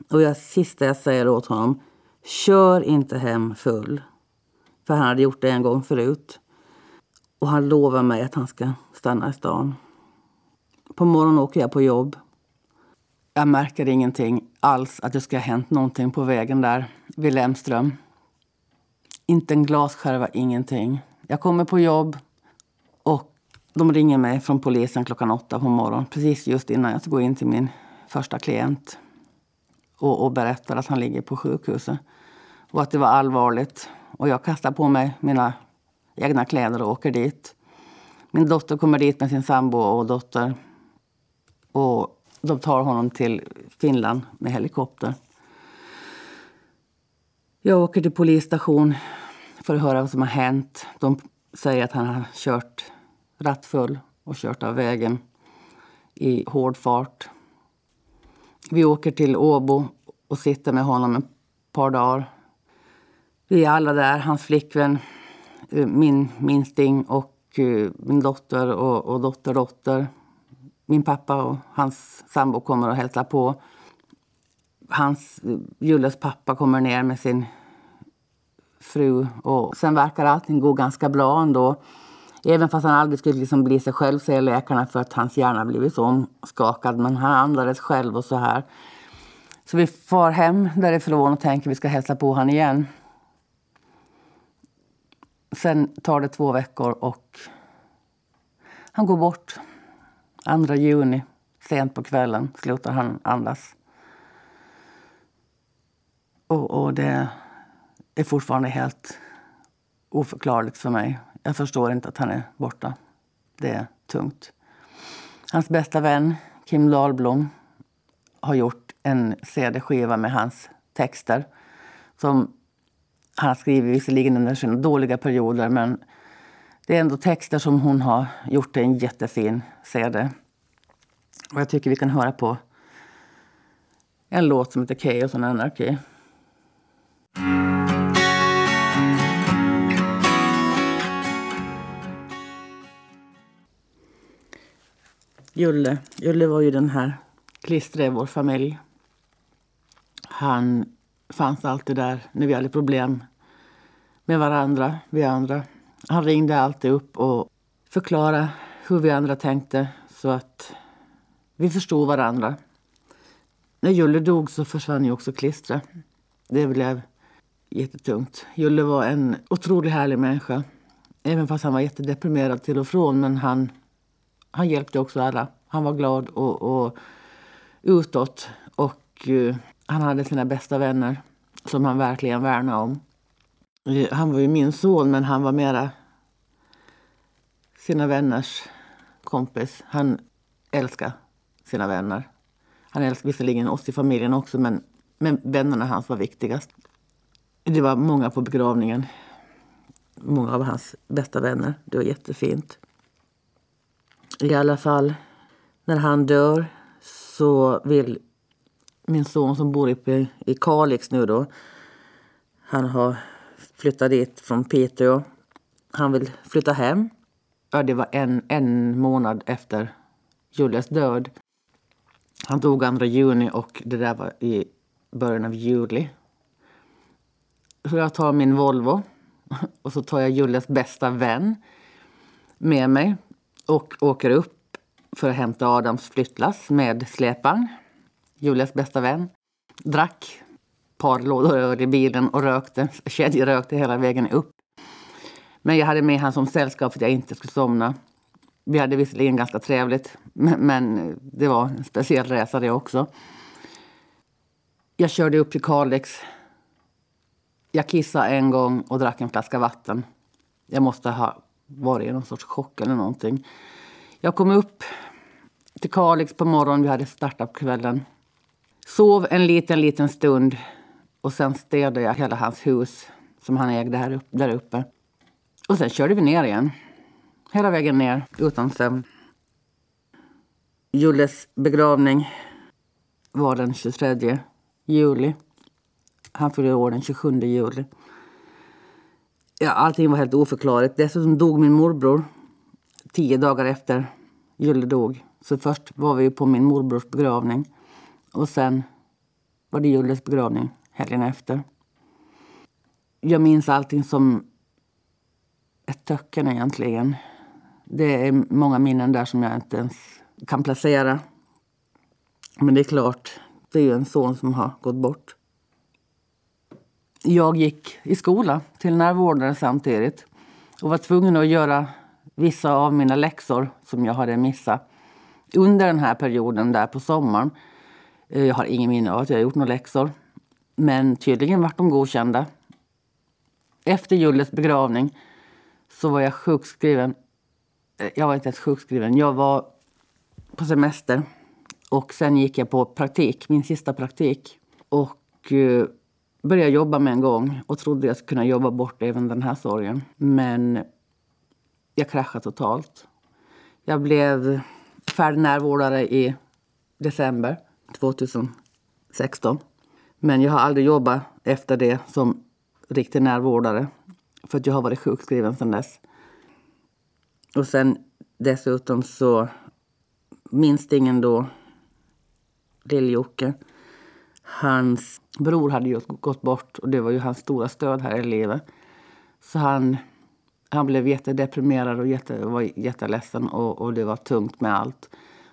Och jag, sista jag säger åt honom, kör inte hem full. För han hade gjort det en gång förut. Och han lovar mig att han ska stanna i stan. På morgonen åker jag på jobb. Jag märker ingenting alls att det ska ha hänt någonting på vägen där vid Lemström. Inte en glasskärva, ingenting. Jag kommer på jobb och de ringer mig från polisen klockan åtta på morgonen precis just innan jag ska gå in till min första klient och, och berättar att han ligger på sjukhuset och att det var allvarligt. Och jag kastar på mig mina egna kläder och åker dit. Min dotter kommer dit med sin sambo och dotter. Och de tar honom till Finland med helikopter. Jag åker till polisstation för att höra vad som har hänt. De säger att han har kört rattfull och kört av vägen i hård fart. Vi åker till Åbo och sitter med honom ett par dagar. Vi är alla där, hans flickvän, eh, min minsting och eh, min dotter och, och dotterdotter. Min pappa och hans sambo kommer och hälsar på. Hans, eh, Julles pappa kommer ner med sin fru. Och sen verkar allting gå ganska bra ändå. Även fast han aldrig skulle liksom bli sig själv, säger läkarna, för att hans hjärna blivit så omskakad. Men han andades själv och så här. Så vi far hem därifrån och tänker att vi ska hälsa på honom igen. Sen tar det två veckor och han går bort. 2 juni, sent på kvällen, slutar han andas. Och, och det är fortfarande helt oförklarligt för mig. Jag förstår inte att han är borta. Det är tungt. Hans bästa vän, Kim Dahlblom, har gjort en cd-skiva med hans texter. Som han skriver visserligen under sina dåliga perioder men det är ändå texter som hon har gjort till en jättefin cd. Och jag tycker vi kan höra på en låt som heter Chaos and Anarchy. Julle. Julle var ju den här klistret i vår familj. Han fanns alltid där när vi hade problem med varandra, vi andra. Han ringde alltid upp och förklarade hur vi andra tänkte så att vi förstod varandra. När Julle dog så försvann ju också klistret. Det blev jättetungt. Julle var en otroligt härlig människa. Även fast han var jättedeprimerad till och från. Men han han hjälpte också alla. Han var glad och, och utåt. Och uh, han hade sina bästa vänner som han verkligen värnade om. Uh, han var ju min son, men han var mera sina vänners kompis. Han älskade sina vänner. Han älskade visserligen oss i familjen också, men, men vännerna hans var viktigast. Det var många på begravningen. Många av hans bästa vänner. Det var jättefint. I alla fall, när han dör så vill min son som bor uppe i Kalix nu då. Han har flyttat dit från Piteå. Han vill flytta hem. Ja, det var en, en månad efter Julias död. Han dog 2 juni och det där var i början av juli. Så jag tar min Volvo och så tar jag Julias bästa vän med mig och åker upp för att hämta Adams flyttlass med släparen, Julias bästa vän. Drack ett par lådor öl i bilen och rökte. Kedjerökte hela vägen upp. Men jag hade med honom som sällskap för att jag inte skulle somna. Vi hade visserligen ganska trevligt, men, men det var en speciell resa det också. Jag körde upp till Kalix. Jag kissade en gång och drack en flaska vatten. Jag måste ha var det någon sorts chock eller någonting. Jag kom upp till Kalix på morgonen, vi hade startat på kvällen. Sov en liten, liten stund och sen städade jag hela hans hus som han ägde här upp, där uppe. Och sen körde vi ner igen. Hela vägen ner utan sömn. Julles begravning var den 23 juli. Han fyllde år den 27 juli. Ja, allting var helt oförklarligt. Dessutom dog min morbror tio dagar efter Julle dog. Så först var vi på min morbrors begravning. Och sen var det Julles begravning helgen efter. Jag minns allting som ett töcken egentligen. Det är många minnen där som jag inte ens kan placera. Men det är klart, det är ju en son som har gått bort. Jag gick i skola till närvårdare samtidigt och var tvungen att göra vissa av mina läxor som jag hade missat under den här perioden där på sommaren. Eh, jag har ingen minne av att jag gjort några läxor. Men tydligen vart de godkända. Efter Julles begravning så var jag sjukskriven. Eh, jag var inte ens sjukskriven. Jag var på semester. Och sen gick jag på praktik, min sista praktik. Och eh, började jobba med en gång och trodde jag skulle kunna jobba bort även den här sorgen. Men jag kraschade totalt. Jag blev färdig närvårdare i december 2016. Men jag har aldrig jobbat efter det som riktig närvårdare. För att jag har varit sjukskriven sedan dess. Och sen dessutom så minns ingen då, Lill-Jocke. Hans bror hade ju gått bort och det var ju hans stora stöd här i livet. Så han han blev jättedeprimerad och jätte, var jätteledsen och, och det var tungt med allt.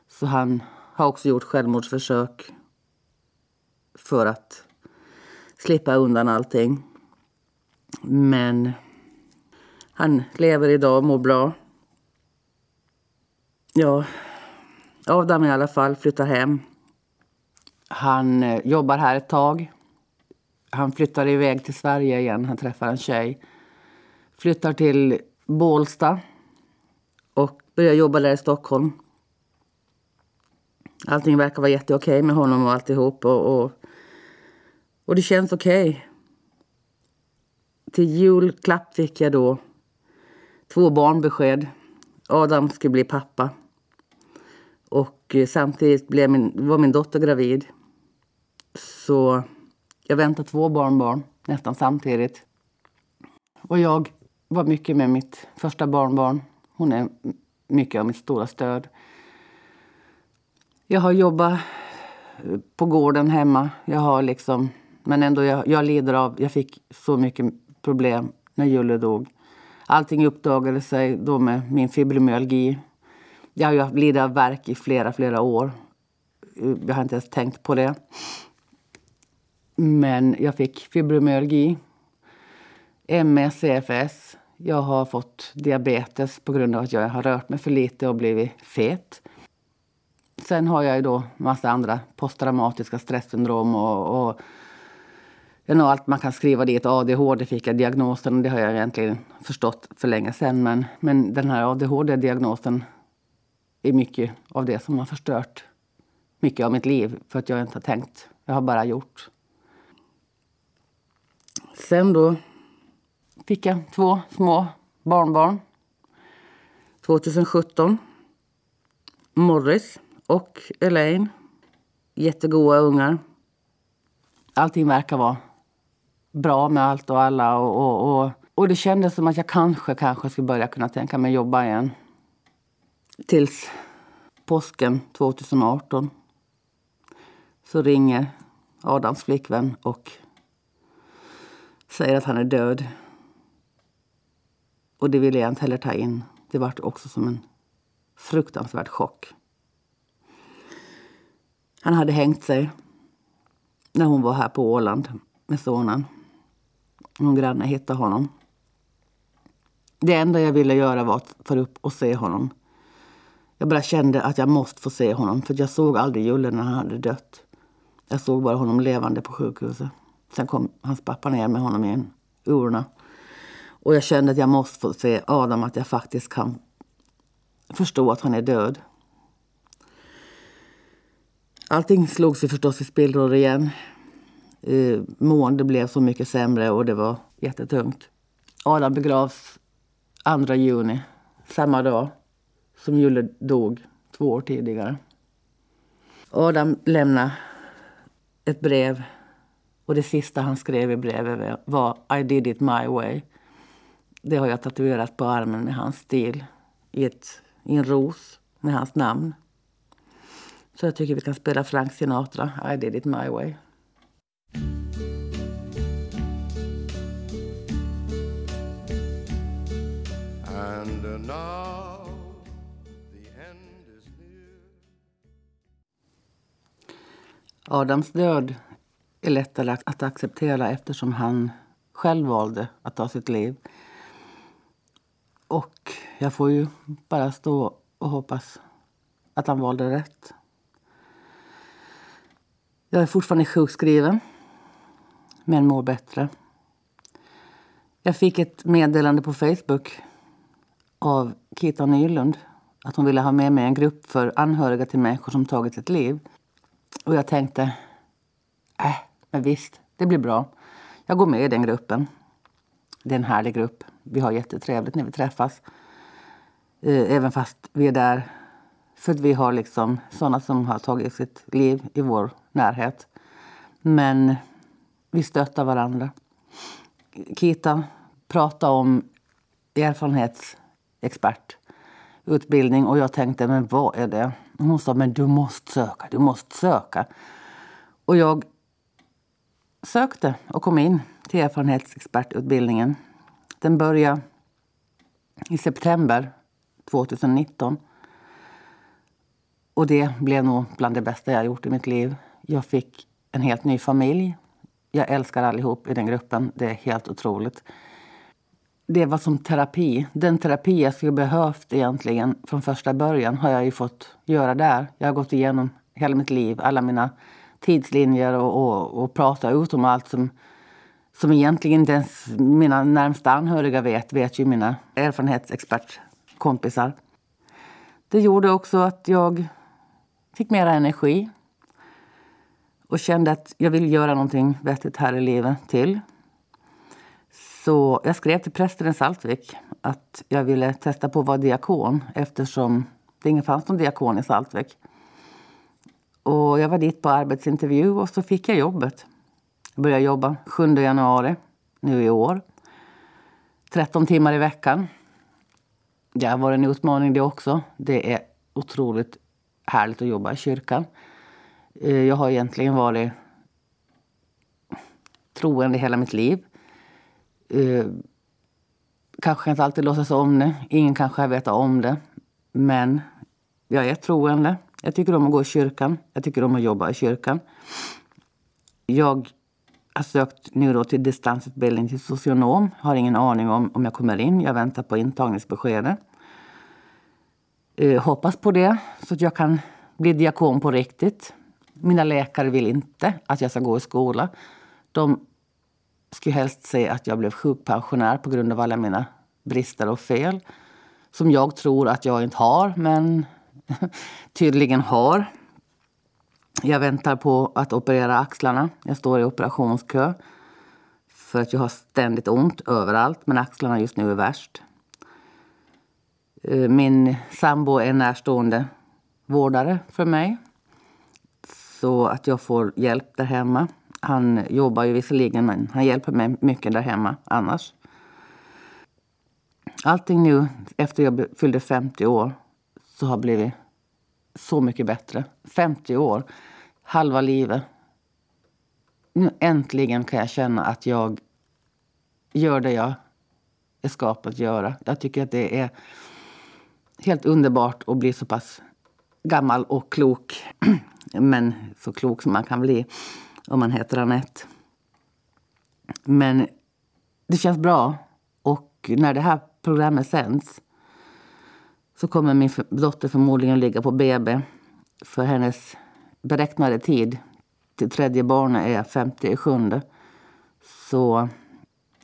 Så han har också gjort självmordsförsök för att slippa undan allting. Men han lever idag och mår bra. Ja, Adam i alla fall flyttar hem. Han eh, jobbar här ett tag. Han flyttar iväg till Sverige igen. Han träffar en tjej flyttar till Bålsta och börjar jobba där i Stockholm. Allting verkar vara jätteokej med honom och alltihop. Och, och, och det känns okej. Okay. Till julklapp fick jag då två barnbesked. Adam skulle bli pappa. Och eh, samtidigt blev min, var min dotter gravid. Så jag väntade två barnbarn nästan samtidigt. Och jag var mycket med mitt första barnbarn. Hon är mycket av mitt stora stöd. Jag har jobbat eh, på gården hemma. Jag har liksom, men ändå, jag, jag lider av... Jag fick så mycket problem när Julle dog. Allting uppdagade sig då med min fibromyalgi. Jag har ju lidit av värk i flera, flera år. Jag har inte ens tänkt på det. Men jag fick fibromyalgi, MS, CFS jag har fått diabetes på grund av att jag har rört mig för lite och blivit fet. Sen har jag ju då massa andra posttraumatiska stresssyndrom och, och jag har allt man kan skriva dit. ADHD fick jag diagnosen och det har jag egentligen förstått för länge sedan. Men, men den här ADHD-diagnosen är mycket av det som har förstört mycket av mitt liv för att jag inte har tänkt. Jag har bara gjort. Sen då fick jag två små barnbarn. 2017. Morris och Elaine. Jättegoda ungar. Allting verkar vara bra med allt och alla. Och, och, och, och det kändes som att jag kanske, kanske skulle börja kunna tänka mig jobba igen. Tills påsken 2018 så ringer Adams flickvän och säger att han är död. Och det ville jag inte heller ta in. Det var också som en fruktansvärd chock. Han hade hängt sig när hon var här på Åland med sonen. Någon granne hittade honom. Det enda jag ville göra var att ta upp och se honom. Jag bara kände att jag måste få se honom för jag såg aldrig Julle när han hade dött. Jag såg bara honom levande på sjukhuset. Sen kom hans pappa ner med honom i en urna. Och jag kände att jag måste få se Adam, att jag faktiskt kan förstå att han är död. Allting slog sig förstås i spillror igen. Eh, mående blev så mycket sämre och det var jättetungt. Adam begravs 2 juni, samma dag som Julle dog två år tidigare. Adam lämnade ett brev Och det sista han skrev i brevet var I did it my way. Det har jag tatuerat på armen med hans stil i, ett, i en ros med hans namn. Så jag tycker vi kan spela Frank Sinatra, I did it my way. And now Adams död är lättare att acceptera eftersom han själv valde att ta sitt liv. Och jag får ju bara stå och hoppas att han valde rätt. Jag är fortfarande sjukskriven, men mår bättre. Jag fick ett meddelande på Facebook av Kita Nylund att hon ville ha med mig en grupp för anhöriga till människor som tagit sitt liv. Och jag tänkte, äh, men visst, det blir bra. Jag går med i den gruppen. Det är en härlig grupp. Vi har jättetrevligt när vi träffas. Eh, även fast vi är där för att vi har liksom sådana som har tagit sitt liv i vår närhet. Men vi stöttar varandra. Kita pratade om erfarenhetsexpertutbildning och jag tänkte, men vad är det? Hon sa, men du måste söka, du måste söka. Och jag sökte och kom in till erfarenhetsexpertutbildningen. Den började i september 2019. Och det blev nog bland det bästa jag gjort i mitt liv. Jag fick en helt ny familj. Jag älskar allihop i den gruppen. Det är helt otroligt. Det var som terapi. Den terapi jag skulle behövt egentligen från första början har jag ju fått göra där. Jag har gått igenom hela mitt liv, alla mina tidslinjer och, och, och pratat ut om allt som, som egentligen inte ens mina närmsta anhöriga vet, vet ju mina erfarenhetsexpertkompisar. Det gjorde också att jag fick mera energi och kände att jag vill göra någonting vettigt här i livet till. Så jag skrev till prästen i Saltvik att jag ville testa på att vara diakon eftersom det inte fanns någon diakon i Saltvik. Och jag var dit på arbetsintervju och så fick jag jobbet. Jag började jobba 7 januari nu i år. 13 timmar i veckan. Det har varit en utmaning det också. Det är otroligt härligt att jobba i kyrkan. Eh, jag har egentligen varit troende hela mitt liv. Eh, kanske inte alltid låtsas om det. Ingen kanske har vetat om det. Men jag är troende. Jag tycker om att gå i kyrkan. Jag tycker om att jobba i kyrkan. Jag har sökt nu då till distansutbildning till socionom. Har ingen aning om om jag kommer in. Jag väntar på intagningsbeskedet. Eh, hoppas på det, så att jag kan bli diakon på riktigt. Mina läkare vill inte att jag ska gå i skola. De skulle helst se att jag blev sjukpensionär på grund av alla mina brister och fel. Som jag tror att jag inte har, men tydligen har. Jag väntar på att operera axlarna. Jag står i operationskö. För att jag har ständigt ont överallt, men axlarna just nu är värst. Eh, min sambo är närstående vårdare för mig. Så att jag får hjälp där hemma. Han jobbar ju visserligen, men han hjälper mig mycket där hemma annars. Allting nu, efter jag fyllde 50 år, så har blivit så mycket bättre. 50 år, halva livet. Nu äntligen kan jag känna att jag gör det jag är skapad att göra. Jag tycker att det är helt underbart att bli så pass gammal och klok. Men så klok som man kan bli om man heter Anette. Men det känns bra. Och när det här programmet sänds så kommer min dotter förmodligen ligga på BB. För hennes beräknade tid till tredje barnet är 57. Så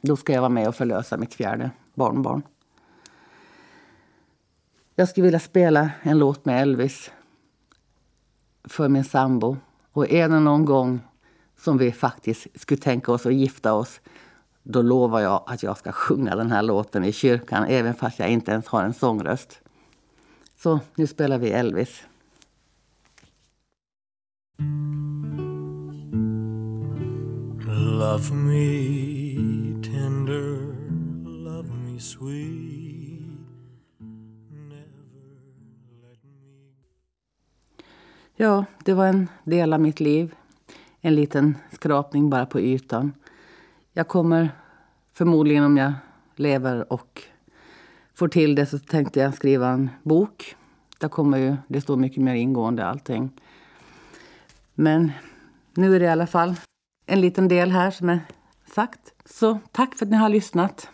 då ska jag vara med och förlösa mitt fjärde barnbarn. Jag skulle vilja spela en låt med Elvis för min sambo. Och är det någon gång som vi faktiskt skulle tänka oss att gifta oss då lovar jag att jag ska sjunga den här låten i kyrkan även fast jag inte ens har en sångröst. Så nu spelar vi Elvis. Love me tender, love me sweet. Never let me Ja, det var en del av mitt liv. En liten skrapning bara på ytan. Jag kommer förmodligen om jag lever och får till det så tänkte jag skriva en bok. Där kommer ju, det står mycket mer ingående allting. Men nu är det i alla fall en liten del här som är sagt. Så tack för att ni har lyssnat.